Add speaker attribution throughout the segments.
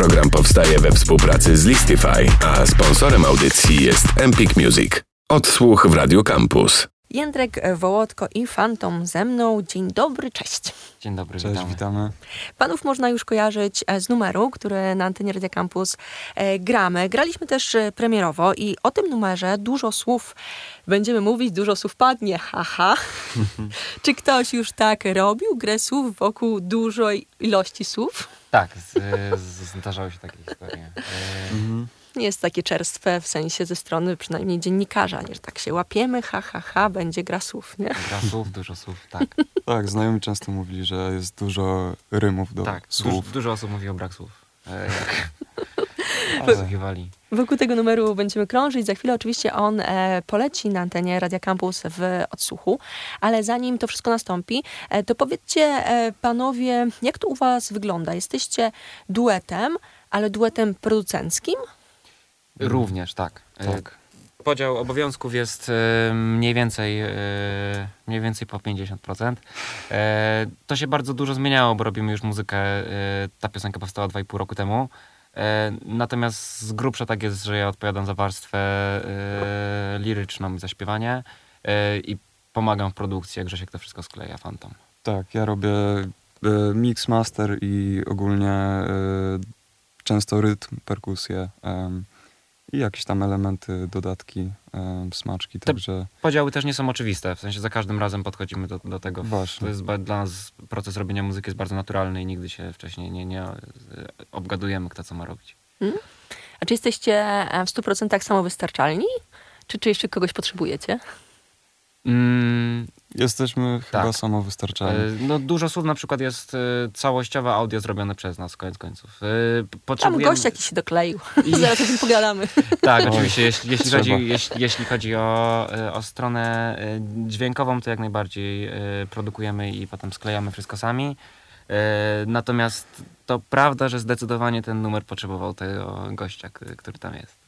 Speaker 1: Program powstaje we współpracy z Listify, a sponsorem audycji jest Empik Music. Odsłuch w Radio Campus.
Speaker 2: Jędrek Wołodko i Fantom ze mną. Dzień dobry, cześć.
Speaker 3: Dzień dobry,
Speaker 4: Cześć,
Speaker 3: witamy.
Speaker 4: witamy.
Speaker 2: Panów można już kojarzyć e, z numeru, który na antenie Radia Campus e, gramy. Graliśmy też e, premierowo i o tym numerze dużo słów będziemy mówić, dużo słów padnie. Haha. Czy ktoś już tak robił? Grę słów wokół dużej ilości słów?
Speaker 3: Tak, z, z, zdarzały się takie historie. E,
Speaker 4: Mhm.
Speaker 2: Nie jest takie czerstwe w sensie ze strony przynajmniej dziennikarza, nie, że tak się łapiemy, ha, ha, ha, będzie gra słów, nie?
Speaker 3: gra słów, dużo słów, tak.
Speaker 4: Tak, znajomi często mówili, że jest dużo rymów do
Speaker 3: tak,
Speaker 4: słów.
Speaker 3: Dużo, dużo osób mówi o brak słów. E, jak Zasłuchiwali.
Speaker 2: Wokół tego numeru będziemy krążyć. Za chwilę oczywiście on e, poleci na antenie Radia Campus w odsłuchu, ale zanim to wszystko nastąpi, e, to powiedzcie e, panowie, jak to u was wygląda? Jesteście duetem, ale duetem producenckim?
Speaker 3: Również, tak. E,
Speaker 4: Tak.
Speaker 3: Podział obowiązków jest e, mniej więcej, e, mniej więcej po 50%. E, To się bardzo dużo zmieniało, bo robimy już muzykę. e, Ta piosenka powstała 2,5 roku temu. E, Natomiast z grubsza tak jest, że ja odpowiadam za warstwę e, liryczną i zaśpiewanie e, i pomagam w produkcji, jak Grzesiek to wszystko skleja, Fantom.
Speaker 4: Tak, ja robię mix, master i ogólnie często rytm, perkusję i jakieś tam elementy, dodatki, smaczki, także
Speaker 3: Podziały też nie są oczywiste, w sensie za każdym razem podchodzimy do, do tego. To
Speaker 4: właśnie.
Speaker 3: jest ba- dla nas proces robienia muzyki jest bardzo naturalny i nigdy się wcześniej nie, nie e, obgadujemy, kto co ma robić.
Speaker 2: A czy jesteście e, w 100% samowystarczalni? Czy, czy jeszcze kogoś potrzebujecie?
Speaker 3: Mm,
Speaker 4: Jesteśmy chyba
Speaker 3: Tak.
Speaker 4: samowystarczalni.
Speaker 3: e, no dużo słów na przykład jest e, całościowe audio zrobione przez nas, koniec końców. E,
Speaker 2: Tam
Speaker 3: potrzebujemy...
Speaker 2: gość jakiś się dokleił.
Speaker 3: I-
Speaker 2: Zaraz o tym pogadamy.
Speaker 3: Tak, oczywiście. Jeśli, jeśli, chodzi, jeśli, jeśli chodzi o, o stronę dźwiękową, to jak najbardziej produkujemy i potem sklejamy wszystko sami. Natomiast to prawda, że zdecydowanie ten numer potrzebował tego gościa, który tam jest.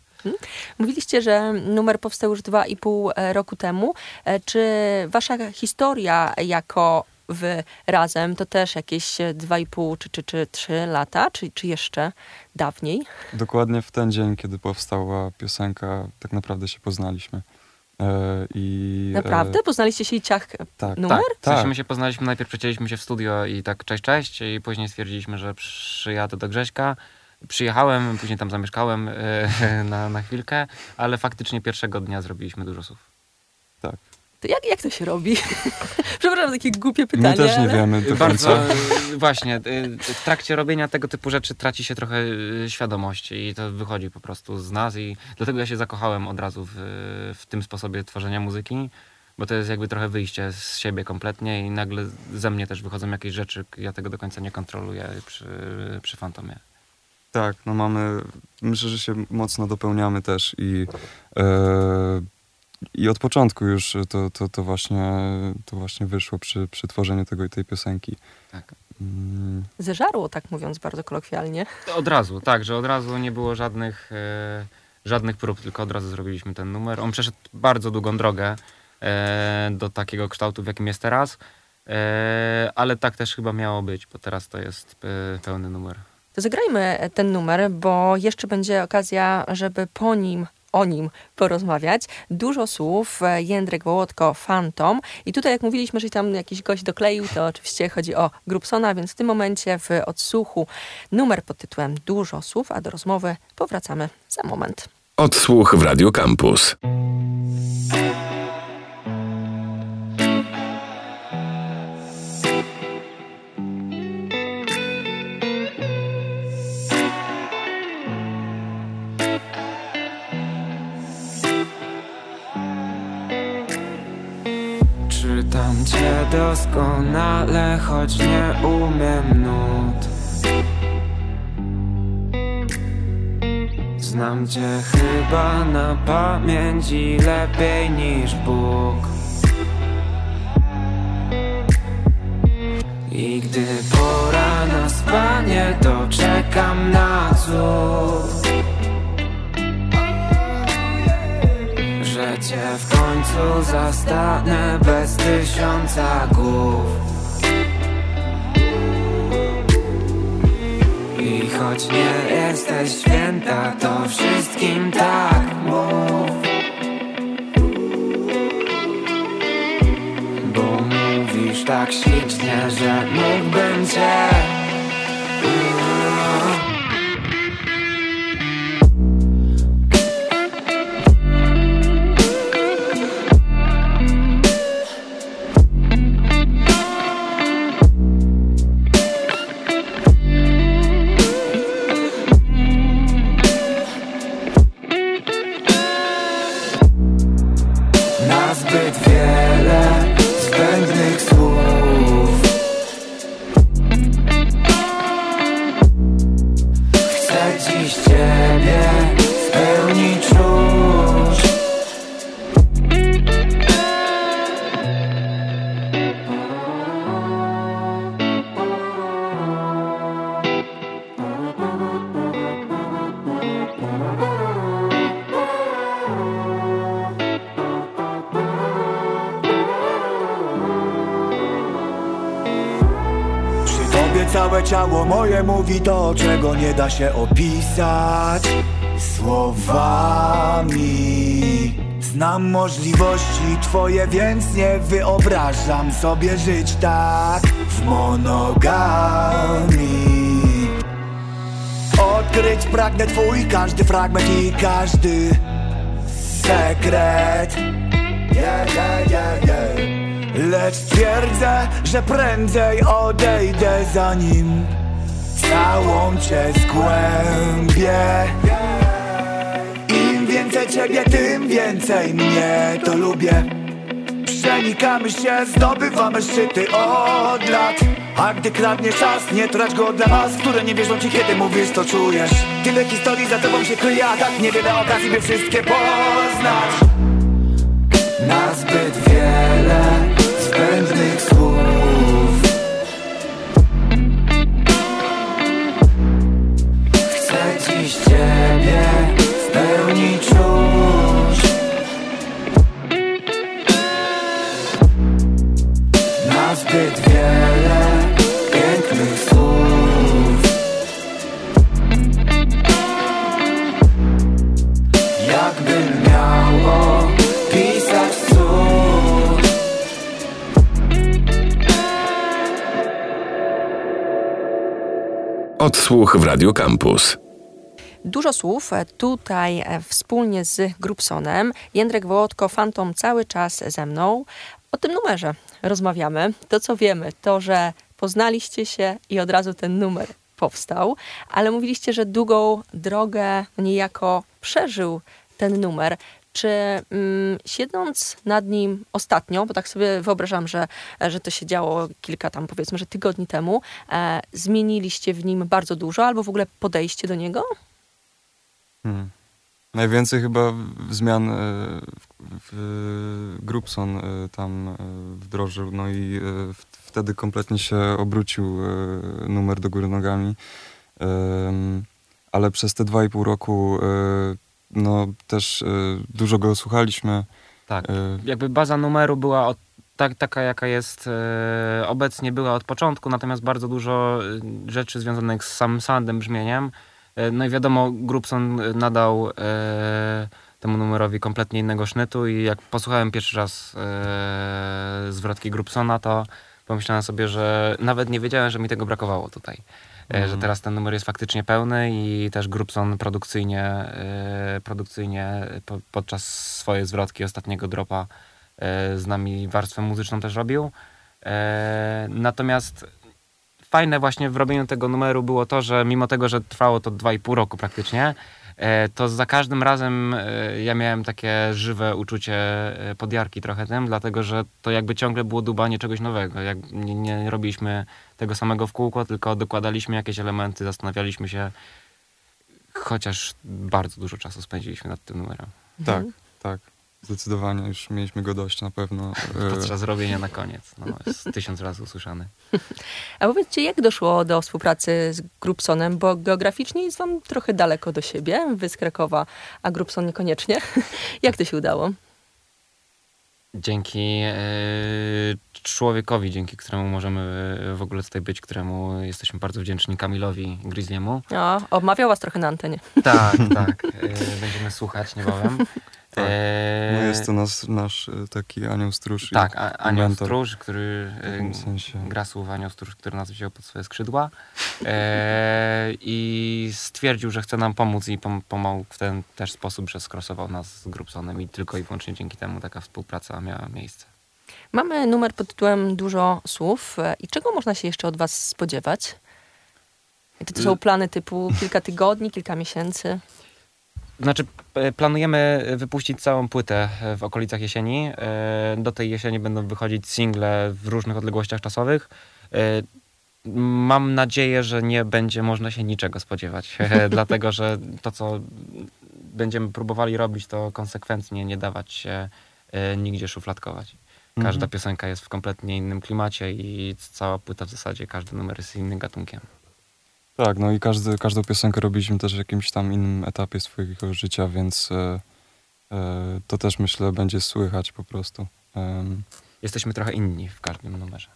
Speaker 2: Mówiliście, że numer powstał już dwa i pół e, roku temu. E, Czy wasza historia jako wy razem to też jakieś e, dwa i pół czy, czy, czy trzy lata, czy, czy jeszcze dawniej?
Speaker 4: Dokładnie w ten dzień, kiedy powstała piosenka, tak naprawdę się poznaliśmy. I,
Speaker 2: Naprawdę?
Speaker 4: E,
Speaker 2: Poznaliście się i ciach
Speaker 4: tak,
Speaker 2: numer?
Speaker 3: Tak, w sensie
Speaker 4: Tak.
Speaker 3: my się poznaliśmy, najpierw przecięliśmy się w studio i tak cześć, cześć i później stwierdziliśmy, że przyjadę do Grześka. Przyjechałem, później tam zamieszkałem e, na, na chwilkę, ale faktycznie pierwszego dnia zrobiliśmy dużo słów.
Speaker 2: To jak, jak to się robi? Przepraszam, takie głupie pytanie.
Speaker 4: My też nie
Speaker 2: ale-
Speaker 4: wiemy do
Speaker 3: Bardzo,
Speaker 4: końca.
Speaker 3: e, właśnie, e, w trakcie robienia tego typu rzeczy traci się trochę świadomości i to wychodzi po prostu z nas i dlatego ja się zakochałem od razu w, w tym sposobie tworzenia muzyki, bo to jest jakby trochę wyjście z siebie kompletnie i nagle ze mnie też wychodzą jakieś rzeczy, ja tego do końca nie kontroluję przy, przy Fantomie.
Speaker 4: Tak, no mamy, myślę, że się mocno dopełniamy też i, e, i od początku już to, to, to, właśnie, to właśnie wyszło przy, przy tworzeniu tego, tej piosenki.
Speaker 3: Tak.
Speaker 4: Mm,
Speaker 2: Zeżarło, tak mówiąc bardzo kolokwialnie.
Speaker 3: Od razu, tak, że od razu nie było żadnych, e, żadnych prób, tylko od razu zrobiliśmy ten numer. On przeszedł bardzo długą drogę e, do takiego kształtu, w jakim jest teraz, e, ale tak też chyba miało być, bo teraz to jest e, pełny numer.
Speaker 2: To zagrajmy ten numer, bo jeszcze będzie okazja, żeby po nim o nim porozmawiać. Dużo słów, e, Jędrek Wołodko, Fantom. I tutaj jak mówiliśmy, że tam jakiś gość dokleił, to oczywiście chodzi o Grubsona, więc w tym momencie w odsłuchu numer pod tytułem Dużo słów, a do rozmowy powracamy za moment.
Speaker 1: Odsłuch w Radio Campus.
Speaker 5: Czytam cię doskonale, choć nie umiem nut. Znam cię chyba na pamięć i lepiej niż Bóg. I gdy pora na spanie, to czekam na cud W końcu zastanę bez tysiąca głów. I choć nie jesteś święta To wszystkim tak mów. Bo mówisz tak ślicznie, że mógłbym cię
Speaker 6: ciało moje mówi to, czego nie da się opisać słowami. Znam możliwości twoje, więc nie wyobrażam sobie żyć tak w monogami. Odkryć pragnę twój każdy fragment i każdy sekret. Yeah, yeah, yeah, yeah. Lecz twierdzę, że prędzej odejdę zanim całą cię zgłębię. Im więcej ciebie, tym więcej mnie to lubię. Przenikamy się, zdobywamy szczyty od lat A gdy kradniesz czas, nie trać go dla was Które nie wierzą ci, kiedy mówisz, to czujesz Tyle historii za tobą się kryje, a tak niewiele okazji, by wszystkie poznać
Speaker 5: na zbyt wiele zbędnych słów. Chcę dziś Ciebie w
Speaker 1: Odsłuch w Radio Campus.
Speaker 2: Dużo słów tutaj e, wspólnie z Grupsonem. Jędrek Wołodko, Fantom cały czas ze mną. O tym numerze rozmawiamy. To, co wiemy, to, że poznaliście się i od razu ten numer powstał, ale mówiliście, że długą drogę niejako przeżył ten numer. Czy mm, siedząc nad nim ostatnio, bo tak sobie wyobrażam, że, że to się działo kilka tam powiedzmy, że tygodni temu, e, zmieniliście w nim bardzo dużo, albo w ogóle podejście do niego?
Speaker 4: Hmm. Najwięcej chyba zmian e, w, w, Grupson e, tam wdrożył, no i w, wtedy kompletnie się obrócił numer do góry nogami. Ale przez te dwa i pół roku no też e, dużo go słuchaliśmy.
Speaker 3: Tak.
Speaker 4: E,
Speaker 3: Jakby baza numeru była od, tak, taka, jaka jest e, obecnie, była od początku, natomiast bardzo dużo rzeczy związanych z samym soundem, brzmieniem. E, no i wiadomo, Grupson e, nadał e, temu numerowi kompletnie innego sznytu i jak posłuchałem pierwszy raz zwrotki Grupsona, to pomyślałem sobie, że nawet nie wiedziałem, że mi tego brakowało tutaj. E, Że
Speaker 4: Mhm.
Speaker 3: teraz ten numer jest faktycznie pełny i też Grupson produkcyjnie, e, produkcyjnie po, podczas swojej zwrotki ostatniego dropa e, z nami warstwę muzyczną też robił. E, Natomiast fajne właśnie w robieniu tego numeru było to, że mimo tego, że trwało to 2,5 roku praktycznie, e, to za każdym razem e, ja miałem takie żywe uczucie e, podjarki trochę tym, dlatego że to jakby ciągle było dubanie czegoś nowego. Jak nie, nie robiliśmy tego samego w kółko, tylko dokładaliśmy jakieś elementy, zastanawialiśmy się, chociaż bardzo dużo czasu spędziliśmy nad tym numerem.
Speaker 4: Tak, tak. Zdecydowanie już mieliśmy go dość na pewno. E,
Speaker 3: Podczas zrobienia na koniec. No, jest tysiąc razy usłyszany.
Speaker 2: A powiedzcie, jak doszło do współpracy z Grupsonem, bo geograficznie jest wam trochę daleko do siebie, wy z Krakowa, a Grupson niekoniecznie. jak to się udało?
Speaker 3: Dzięki e, człowiekowi, dzięki któremu możemy e, w ogóle tutaj być, któremu jesteśmy bardzo wdzięczni Kamilowi Grizzliemu.
Speaker 2: O, obmawiał was trochę na antenie.
Speaker 3: Tak, tak. E, będziemy słuchać niebawem.
Speaker 4: Tak.
Speaker 3: E,
Speaker 4: No jest to nas, nasz e, taki anioł stróż.
Speaker 3: Tak, a, Anioł
Speaker 4: mentor.
Speaker 3: Stróż, który
Speaker 4: W sensie.
Speaker 3: gra słów Anioł Stróż, który nas wziął pod swoje skrzydła e, i stwierdził, że chce nam pomóc i pom pomógł w ten też sposób, że skrosował nas z Grubsonem i tylko i wyłącznie dzięki temu taka współpraca miała miejsce.
Speaker 2: Mamy numer pod tytułem Dużo słów. E, I czego można się jeszcze od was spodziewać? Jakie to są plany typu kilka tygodni, kilka miesięcy?
Speaker 3: Znaczy, planujemy wypuścić całą płytę e, w okolicach jesieni. E, Do tej jesieni będą wychodzić single w różnych odległościach czasowych. E, Mam nadzieję, że nie będzie można się niczego spodziewać, dlatego że to, co będziemy próbowali robić, to konsekwentnie nie dawać się nigdzie szufladkować. Każda
Speaker 4: Mhm.
Speaker 3: piosenka jest w kompletnie innym klimacie i cała płyta w zasadzie, każdy numer jest innym gatunkiem.
Speaker 4: Tak, no i każdy, każdą piosenkę robiliśmy też w jakimś tam innym etapie swojego życia, więc e, e, to też myślę będzie słychać po prostu. Em,
Speaker 3: Jesteśmy trochę inni w każdym numerze.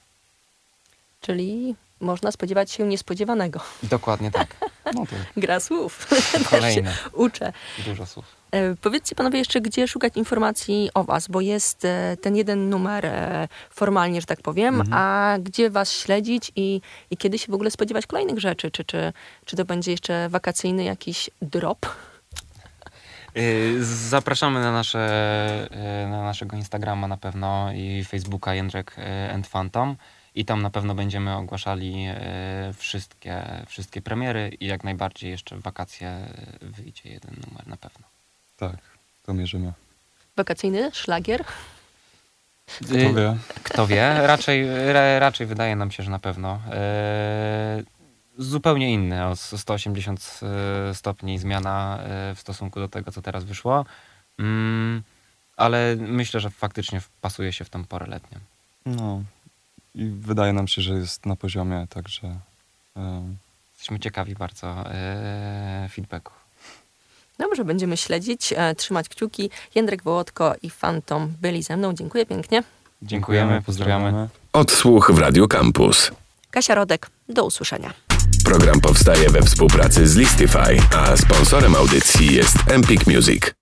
Speaker 2: Czyli można spodziewać się niespodziewanego.
Speaker 3: Dokładnie tak.
Speaker 4: no tak.
Speaker 2: Gra słów.
Speaker 3: Kolejne.
Speaker 2: uczę.
Speaker 3: Dużo słów.
Speaker 2: E, Powiedzcie panowie jeszcze, gdzie szukać informacji o was, bo jest e, ten jeden numer e, formalnie, że tak powiem,
Speaker 4: Mhm.
Speaker 2: a gdzie was śledzić i, i kiedy się w ogóle spodziewać kolejnych rzeczy? Czy, czy, czy to będzie jeszcze wakacyjny jakiś drop?
Speaker 3: Zapraszamy na, nasze, na naszego Instagrama na pewno i Facebooka Jędrek and Phantom i tam na pewno będziemy ogłaszali yy, wszystkie, wszystkie premiery i jak najbardziej jeszcze w wakacje yy, wyjdzie jeden numer na pewno.
Speaker 4: Tak, to mierzymy.
Speaker 2: Wakacyjny szlagier?
Speaker 4: Kto wie?
Speaker 3: Kto wie? Raczej, ra, raczej wydaje nam się, że na pewno. Yy, zupełnie inny, o 180 stopni zmiana w stosunku do tego, co teraz wyszło. Mm, ale myślę, że faktycznie wpasuje się w tą porę letnią.
Speaker 4: No i wydaje nam się, że jest na poziomie, także
Speaker 3: Jesteśmy ciekawi bardzo yy, feedbacku.
Speaker 2: Dobrze, będziemy śledzić, e, trzymać kciuki. Jędrek Wołodko i Fantom byli ze mną. Dziękuję pięknie.
Speaker 3: Dziękujemy, pozdrawiamy.
Speaker 1: Odsłuch w Radio Campus.
Speaker 2: Kasia Rodek, do usłyszenia.
Speaker 1: Program powstaje we współpracy z Listify, a sponsorem audycji jest Empik Music.